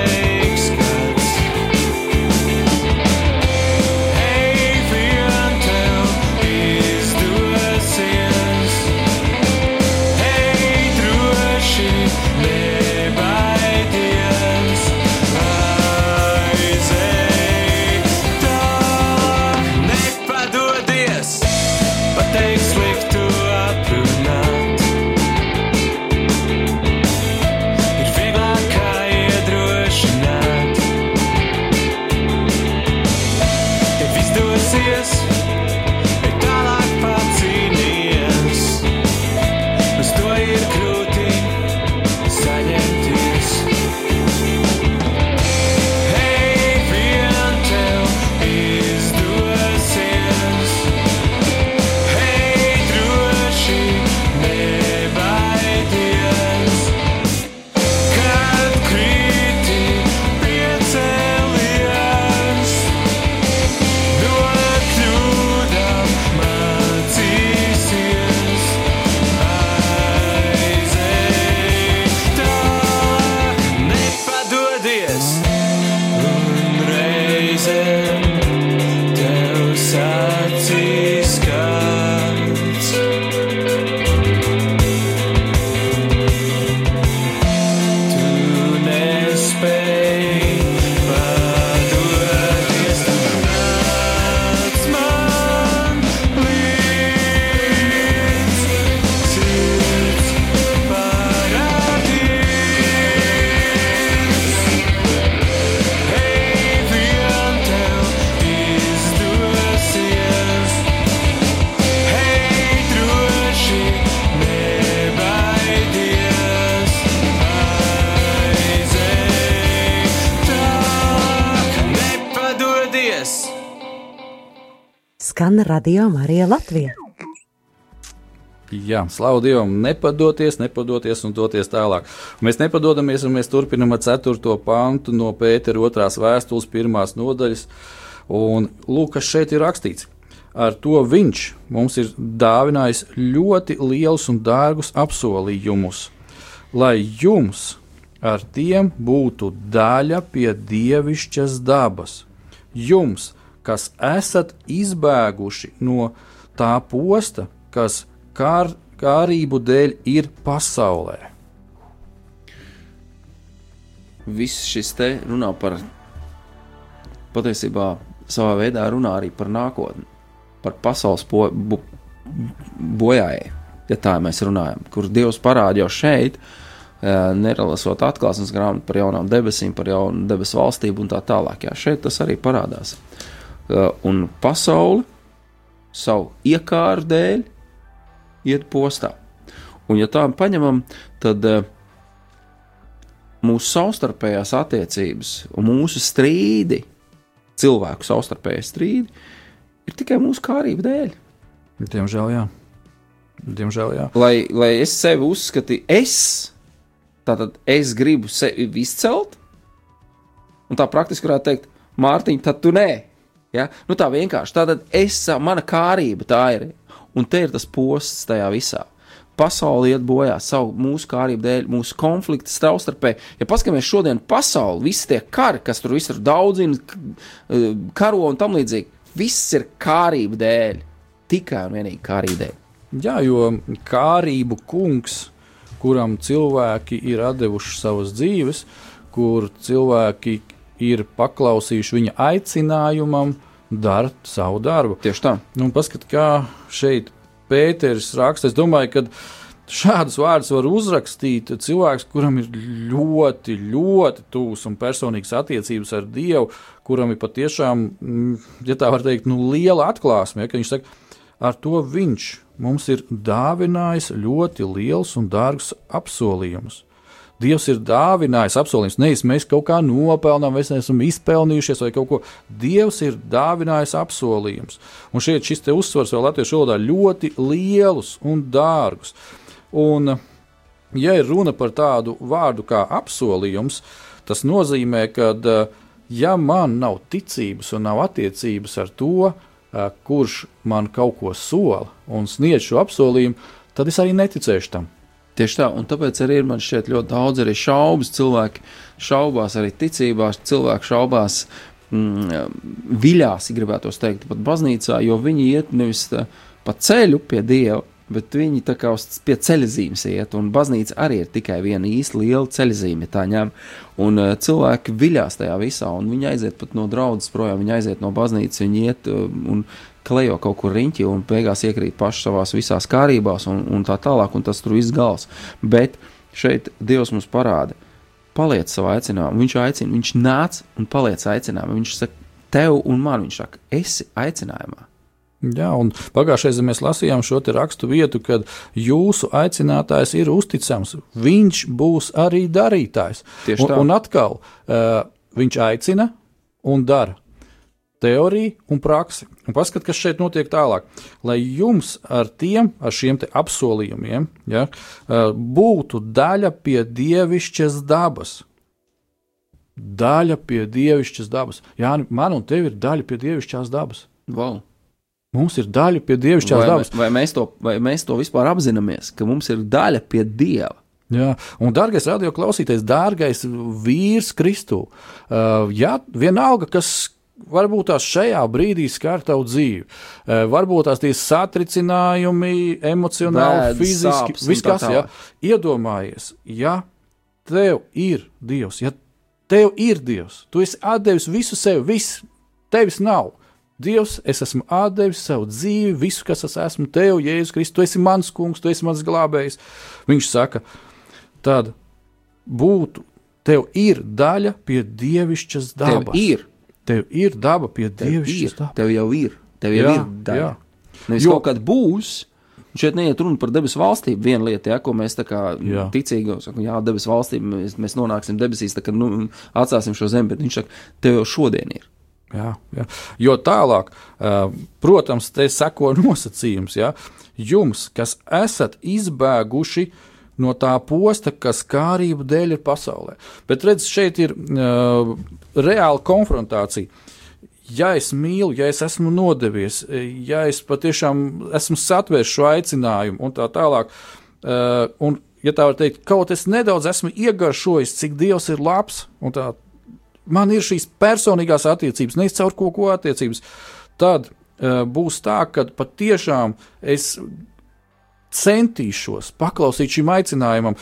Radio Marija Latvija. Jā, slavu Dievam, nepadoties, nepadoties un doties tālāk. Mēs nepadodamies, un mēs turpinām ar 4. pantu no Pētera 2. vēstules, 1. nodaļas. Un lūk, kas šeit ir rakstīts. Ar to viņš mums ir dāvinājis ļoti lielus un dārgus apsolījumus, lai jums ar tiem būtu daļa pie dievišķas dabas. Jums, kas esat izbēguši no tā posta, kas kār, kārību dēļ ir pasaulē. Viss šis te runā par patiesībā savā veidā runā arī par nākotni, par pasaules po, bu, bojājai, ja tā mēs runājam, kur Dievs parāda jau šeit, nelasot atklāsmes grāmatu par jaunām debesīm, par jaunu debesu valstību un tā tālāk. Jā, šeit tas arī parādās. Un pasauli savu iekāru dēļ iet postā. Un, ja tā paņemam, tad uh, mūsu savstarpējās attiecības un mūsu strīdi, cilvēku savstarpējie strīdi, ir tikai mūsu kārību dēļ. Diemžēl, jā. Diemžēl, jā. Lai, lai es sevi uzskatītu, es, tātad es gribu sevi izcelt, un tā praktiski varētu teikt, Mārtiņ, tad tu nē. Ja? Nu, tā vienkārši. Tātad es, mana kārība tā ir. Un te ir tas posts tajā visā. Pasaule iet bojā savu mūsu kārību dēļ, mūsu konfliktu savstarpēji. Ja paskatāmies šodien pasauli, visi tie kari, kas tur visur daudzina, karo un tam līdzīgi, viss ir kārību dēļ. Tikai un vienīgi kārību dēļ. Jā, jo kārību kungs, kuram cilvēki ir devuši savas dzīves, kur cilvēki ir paklausījuši viņa aicinājumam, dara savu darbu. Tieši tā. Nu, Paskatieties, kā šeit Pēters raksta. Es domāju, ka šādus vārdus var uzrakstīt cilvēks, kuram ir ļoti, ļoti tuvs un personīgs attiecības ar Dievu, kuram ir patiešām, mm, ja tā var teikt, nu, liela atklāsme. Ja, viņš saka, ar to viņš mums ir dāvinājis ļoti liels un dārgs apsolījumus. Dievs ir dāvinājis apsolījumus. Nevis mēs kaut kā nopelnām, vai esam izpelnījušies, vai kaut ko. Dievs ir dāvinājis apsolījumus. Un šeit šis uzsvars vēl latviešu valodā ļoti lielus un dārgus. Un, ja ir runa par tādu vārdu kā apsolījums, tas nozīmē, ka, ja man nav ticības un nav attiecības ar to, kurš man kaut ko sola un sniedz šo apsolījumu, tad es arī neticēšu tam. Tieši tā, un tāpēc arī ir man šķiet ļoti daudz arī šaubas. Cilvēki šaubās arī ticībās, cilvēki šaubās, mm, viļās, gribētu teikt, pat baznīcā, jo viņi iet nevis tā, pa ceļu pie Dieva, bet viņi tā kā uz pie ceļzīmes iet, un baznīca arī ir tikai viena īsta liela ceļzīme, tā ņem, un uh, cilvēki viļās tajā visā, un viņi aiziet pat no draudzes projām, viņi aiziet no baznīcas, viņi iet uh, un klejo kaut kur riņķī un beigās iekrīt paši savās visās kārībās un, un tā tālāk, un tas tur viss gals. Bet šeit Dievs mums parāda, paliec savā aicinājumā. Viņš aicina, viņš nāc un paliec aicinājumā. Viņš saka, tev un man, viņš saka, esi aicinājumā. Jā, un pagājušajā gadā mēs lasījām šo rakstu vietu, kad jūsu aicinātājs ir uzticams. Viņš būs arī darītājs. Tieši tā. Un, un atkal uh, viņš aicina un dara teoriju un praksi. Un paskat, kas šeit notiek tālāk. Lai jums ar tiem, ar šiem apsolījumiem, ja, būtu daļa pie dievišķas dabas. Daļa pie dievišķas dabas. Jā, man un tev ir daļa pie dievišķās dabas. Wow. Mums ir daļa pie dievišķās vai, dabas. Vai mēs, to, vai mēs to vispār apzināmies, ka mums ir daļa pie dieva? Jā, un, dārgais radio klausītājs, dārgais vīrs Kristū, uh, jā, vienalga, kas, varbūt tās šajā brīdī skar tavu dzīvi. Eh, varbūt tās tie satricinājumi, emocionāli, Bēdas, fiziski, sāpes un viss tā kas, tālāk. ja iedomājies, ja tev ir Dievs, ja tev ir Dievs, tu esi atdevis visu sev, viss, tevis nav. Dievs, es esmu atdevis savu dzīvi, visu, kas es esmu, tev, Jēzus Kristus, tu esi mans kungs, tu esi mans glābējs. Viņš saka, tad būtu, tev ir daļa pie dievišķas Tev dabas. ir, Tev ir daba pie dabas. tev jau ir, tev jau Jā, ir daļa. jā. Nevis Jo- kaut kad būs. Šeit neiet runa par debesu valstību. Viena lieta, ja, ko mēs tā kā Jā. ticīgi sakām, jā, debesu valstība, mēs, mēs nonāksim debesīs, kā nu, atstāsim šo zemi, bet viņš saka, tev jau šodien ir. Jā, jā. Jo tālāk, protams, te seko nosacījums, ja jums, kas esat izbēguši no tā posta, kas kārību dēļ ir pasaulē. Bet redziet, šeit ir uh, reāla konfrontācija. Ja es mīlu, ja es esmu nodevies, ja es patiešām esmu satvērs šo aicinājumu un tā tālāk, uh, un, ja tā var teikt, kaut es nedaudz esmu iegaršojis, cik Dievs ir labs un tā man ir šīs personīgās attiecības, nevis caur kaut ko attiecības, tad uh, būs tā, ka patiešām es centīšos paklausīt šim aicinājumam.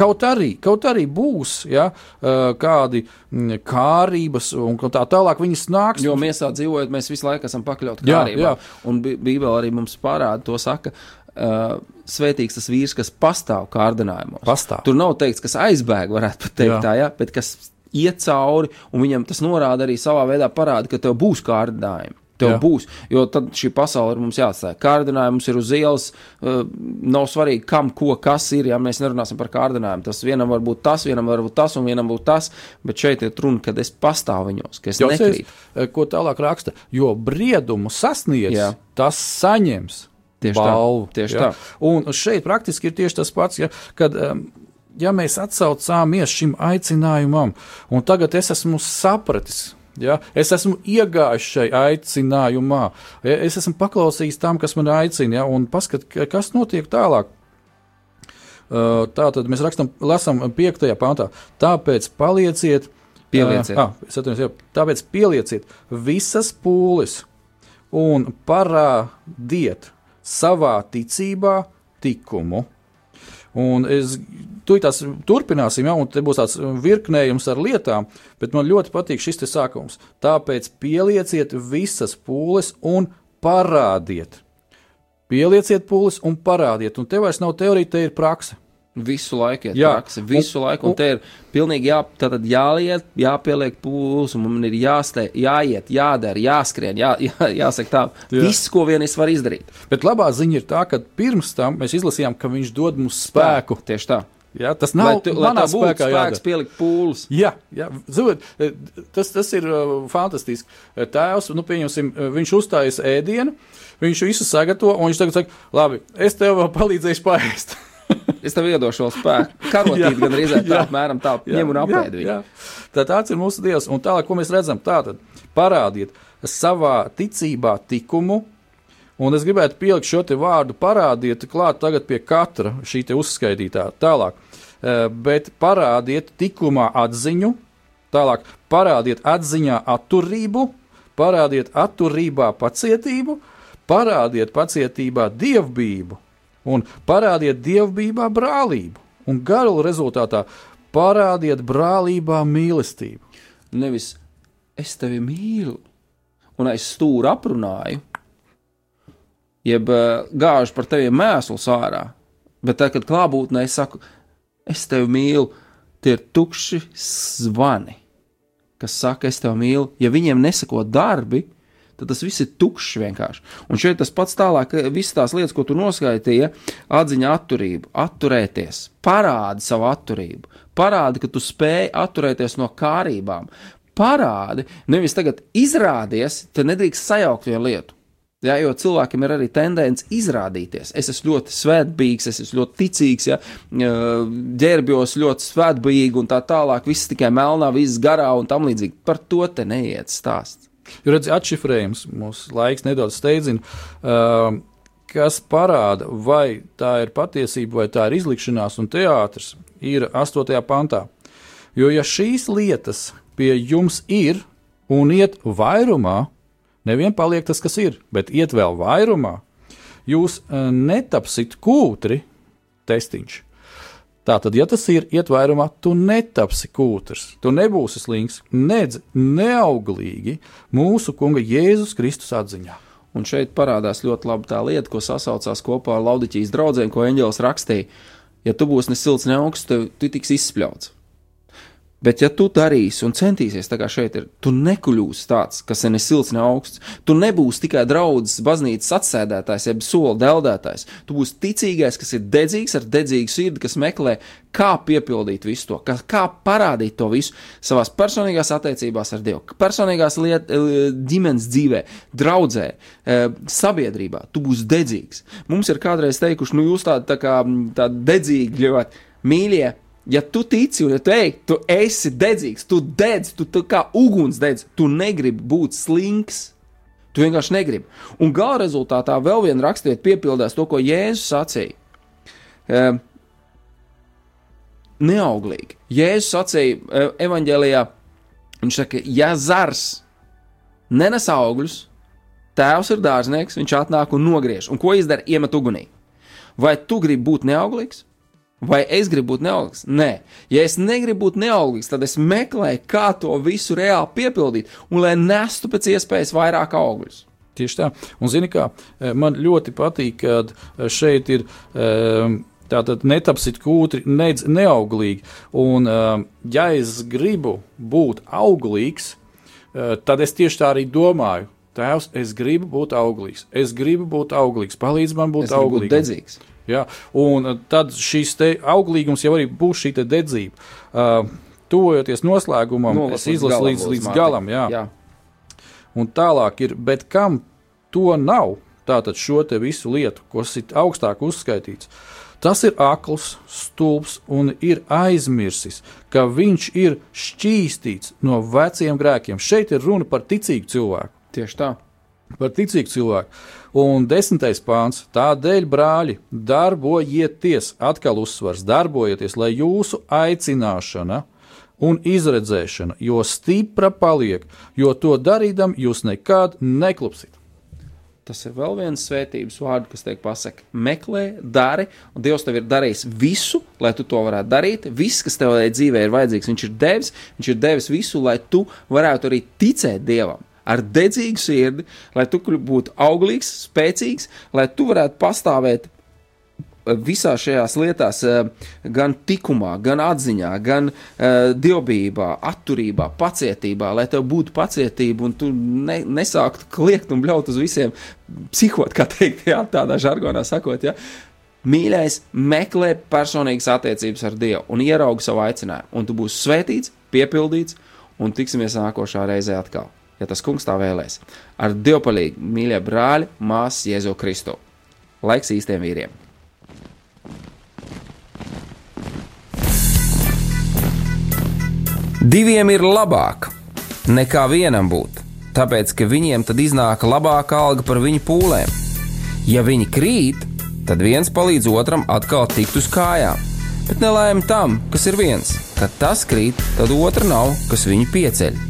Kaut arī, kaut arī būs ja, uh, kādi mm, kārības un tā tālāk, viņas nāks. Jo miesā dzīvojot, mēs visu laiku esam pakļauti kārībām. Un Bībele arī mums parāda to saka. Uh, svētīgs tas vīrs, kas pastāv kārdinājumos. Pastāv. Tur nav teikts, kas aizbēg, varētu pat teikt jā. tā, ja, bet kas iet cauri, un viņam tas norāda arī savā veidā, parāda, ka tev būs kārdinājumi. Tev Jā. būs, jo tad šī pasaule ir mums jāatstāj. Kārdinājums ir uz ielas, uh, nav svarīgi, kam, ko, kas ir. Ja mēs nerunāsim par kārdinājumu, tas vienam var būt tas, vienam var būt tas, un vienam būs tas. Bet šeit ir runa, kad es pastāvu viņos, ka es Jau nekrītu. Es, ko tālāk raksta, jo briedumu sasniedz, Jā. tas saņems. Tieši balvu, tā. Tieši ja? tā. Un šeit praktiski ir tieši tas pats, ja, kad um, ja mēs atsaucāmies šim aicinājumam, un tagad es esmu sapratis, Ja? Es esmu iegājis šajā aicinājumā, es esmu paklausījis tam, kas man aicina, ja? un paskat, kas notiek tālāk. Uh, tā tad mēs rakstam, lasām 5. pāntā. Tāpēc palieciet, pielieciet. Uh, ah, atceros, jā, tāpēc pielieciet visas pūles un parādiet savā ticībā tikumu. Un es tās turpināsim, ja, un te būs tāds virknējums ar lietām, bet man ļoti patīk šis sākums. Tāpēc pielieciet visas pūles un parādiet. Pielieciet pūles un parādiet, un te vairs nav teorija, te ir praksa. Visu laiku ir praksa, visu un, laiku, un, un te ir pilnīgi jā, jāliet, jāpieliek pūles, un man ir jāstē, jāiet, jādara, jāskrien, jā, jā, jāsaka tā. Jā. Viss, ko vien es varu izdarīt. Bet labā ziņa ir tā, ka pirms tam mēs izlasījām, ka viņš dod mums spēku. spēku. Tieši tā. Ja, tas nav lai tu, manā lai spēkā, spēks pielikt pūles. Jā, jā ziniet, tas, tas ir uh, fantastiski. Tēvs, nu, pieņemsim, viņš uzstājas ēdienu, viņš visu sagatavo, un viņš tagad saka, labi, es tev vēl palīdzēšu paēst. Es tev iedošu vēl spēku. Karotīt gan arī tā, apmēram tā, ņem un apēd viņu. Tā tāds ir mūsu Dievs, un tālāk, ko mēs redzam, tātad parādiet savā ticībā tikumu, Un es gribētu pielikt šo vārdu, parādiet klāt tagad pie katra šī uzskaitītā. Tālāk, eh, bet parādiet tikumā atziņu, tālāk parādiet atziņā atturību, parādiet atturībā pacietību, parādiet pacietībā dievbijību un parādiet dievbijībā brālību. Un garu rezultātā parādiet brālībā mīlestību. Nevis es tevi mīlu un aiz stūra aprunāju, jeb uh, gāžu par tevi mēslus ārā. Bet tad, kad klātbūtnē es saku, es tevi mīlu, tie ir tukši zvani, kas saka, es tevi mīlu. Ja viņiem nesako darbi, tad tas viss ir tukšs vienkārši. Un šeit tas pats tālāk, visas tās lietas, ko tu noskaitīji, atziņa atturību, atturēties, parādi savu atturību, parādi, ka tu spēj atturēties no kārībām, parādi, nevis tagad izrādies, tad nedrīkst sajaukt vienu lietu. Ja, jo cilvēkiem ir arī tendence izrādīties. Es esmu ļoti svētbīgs, es esmu ļoti ticīgs, ja, ģērbjos ļoti svētbīgi un tā tālāk. Viss tikai melnā, viss garā un tam līdzīgi. Par to te neiet stāsts. Jūs redzat, atšifrējums mūsu laiks nedaudz steidzina. Uh, kas parāda, vai tā ir patiesība, vai tā ir izlikšanās un teātris, ir 8. pantā. Jo ja šīs lietas pie jums ir un iet vairumā, Nevien paliek tas, kas ir, bet iet vēl vairumā. Jūs eh, netapsit kūtri, testiņš. Tātad, ja tas ir iet vairumā, tu netapsi kūtrs, tu nebūsi slings, nedz neauglīgi mūsu kunga Jēzus Kristus atziņā. Un šeit parādās ļoti labi tā lieta, ko sasaucās kopā ar Laudiķijas draugiem, ko Eņģēlis rakstīja. Ja tu būsi ne silts, ne augsts, tad tu tiks izspļauts. Bet, ja tu darīsi un centīsies, tā kā šeit ir, tu nekļūsi tāds, kas ir ne silts, ne augsts. Tu nebūsi tikai draugs, baznīcas atsēdētājs, jeb soli deldētājs. Tu būsi ticīgais, kas ir dedzīgs, ar dedzīgu sirdi, kas meklē, kā piepildīt visu to, kā, kā parādīt to visu savā personīgās attiecībās ar Dievu, personīgās liet, ģimenes dzīvē, draudzē, eh, sabiedrībā. Tu būsi dedzīgs. Mums ir kādreiz teikuši, nu, jūs tādi tā kā tādi dedzīgi ļoti mīļie Ja tu tici un ja tu ej, tu esi dedzīgs, tu dedz, tu, tu kā uguns dedz, tu negribi būt slinks. Tu vienkārši negribi. Un gala rezultātā vēl viena rakstiet piepildās to, ko Jēzus sacīja. E, neauglīgi. Jēzus sacīja e, evanģēlijā, viņš saka, ja zars nenes augļus, tēvs ir dārznieks, viņš atnāk un nogriež. Un ko izdara? Iemet ugunī. Vai tu gribi būt neauglīgs? Vai es gribu būt neauglīgs? Nē, ja es negribu būt neauglīgs, tad es meklēju, kā to visu reāli piepildīt, un lai nestu pēc iespējas vairāk augļus. Tieši tā. Un, zini, kā e, man ļoti patīk, kad e, šeit ir. Um, Tātad netapsit kūtri, nedz neauglīgi. Un, ja es gribu būt auglīgs, tad es tieši tā arī domāju. Tēvs, es gribu būt auglīgs. Es gribu būt auglīgs. Palīdz man būt es auglīgs. Būt dedzīgs. Ja? Un uh, tad šis auglīgums jau arī būs šī dedzība. Uh, Tuvojoties noslēgumam, Nolas es izlasu līdz, līdz galam. Jā. Jā. Un tālāk ir, bet kam to nav? Tātad šo te visu lietu, kas ir augstāk uzskaitīts, tas ir akls, stulbs un ir aizmirsis, ka viņš ir šķīstīts no veciem grēkiem. Šeit ir runa par ticīgu cilvēku. Tieši tā. Par ticīgu cilvēku. Un desmitais pāns - tādēļ, brāļi, darbojieties, atkal uzsvars, darbojieties, lai jūsu aicināšana un izredzēšana, jo stipra paliek, jo to darīdam jūs nekad neklupsit. Tas ir vēl viens svētības vārds, kas tiek pasakts. Meklē, dari, un Dievs tev ir darījis visu, lai tu to varētu darīt. Viss, kas tev dzīvē ir vajadzīgs, Viņš ir devis, Viņš ir devis visu, lai tu varētu arī ticēt Dievam ar dedzīgu sirdi, lai tu būtu auglīgs, spēcīgs, lai tu varētu pastāvēt eh, visā šajās lietās, eh, gan likumā, gan atziņā, gan uh, dievbijībā, atturībā, pacietībā, lai tev būtu pacietība un tu ne, nesāktu kliegt un bļaut uz visiem, psihot, kā teikt, jā, tādā žargonā sakot. Ja. Mīļais, meklē personīgas attiecības ar Dievu un ieraugi savu aicinājumu, un tu būsi svētīts, piepildīts, un tiksimies nākošā reizē atkal ja tas kungs tā vēlēs. Ar dievpalīgi, mīļie brāļi, māsas Jēzu Kristu. Laiks īstiem vīriem! Diviem ir labāk nekā vienam būt, tāpēc ka viņiem tad iznāk labāka alga par viņu pūlēm. Ja viņi krīt, tad viens palīdz otram atkal tikt uz kājām. Bet nelaime tam, kas ir viens, kad tas krīt, tad otra nav, kas viņu pieceļ.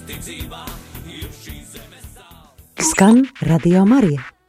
Skan Radio Marija.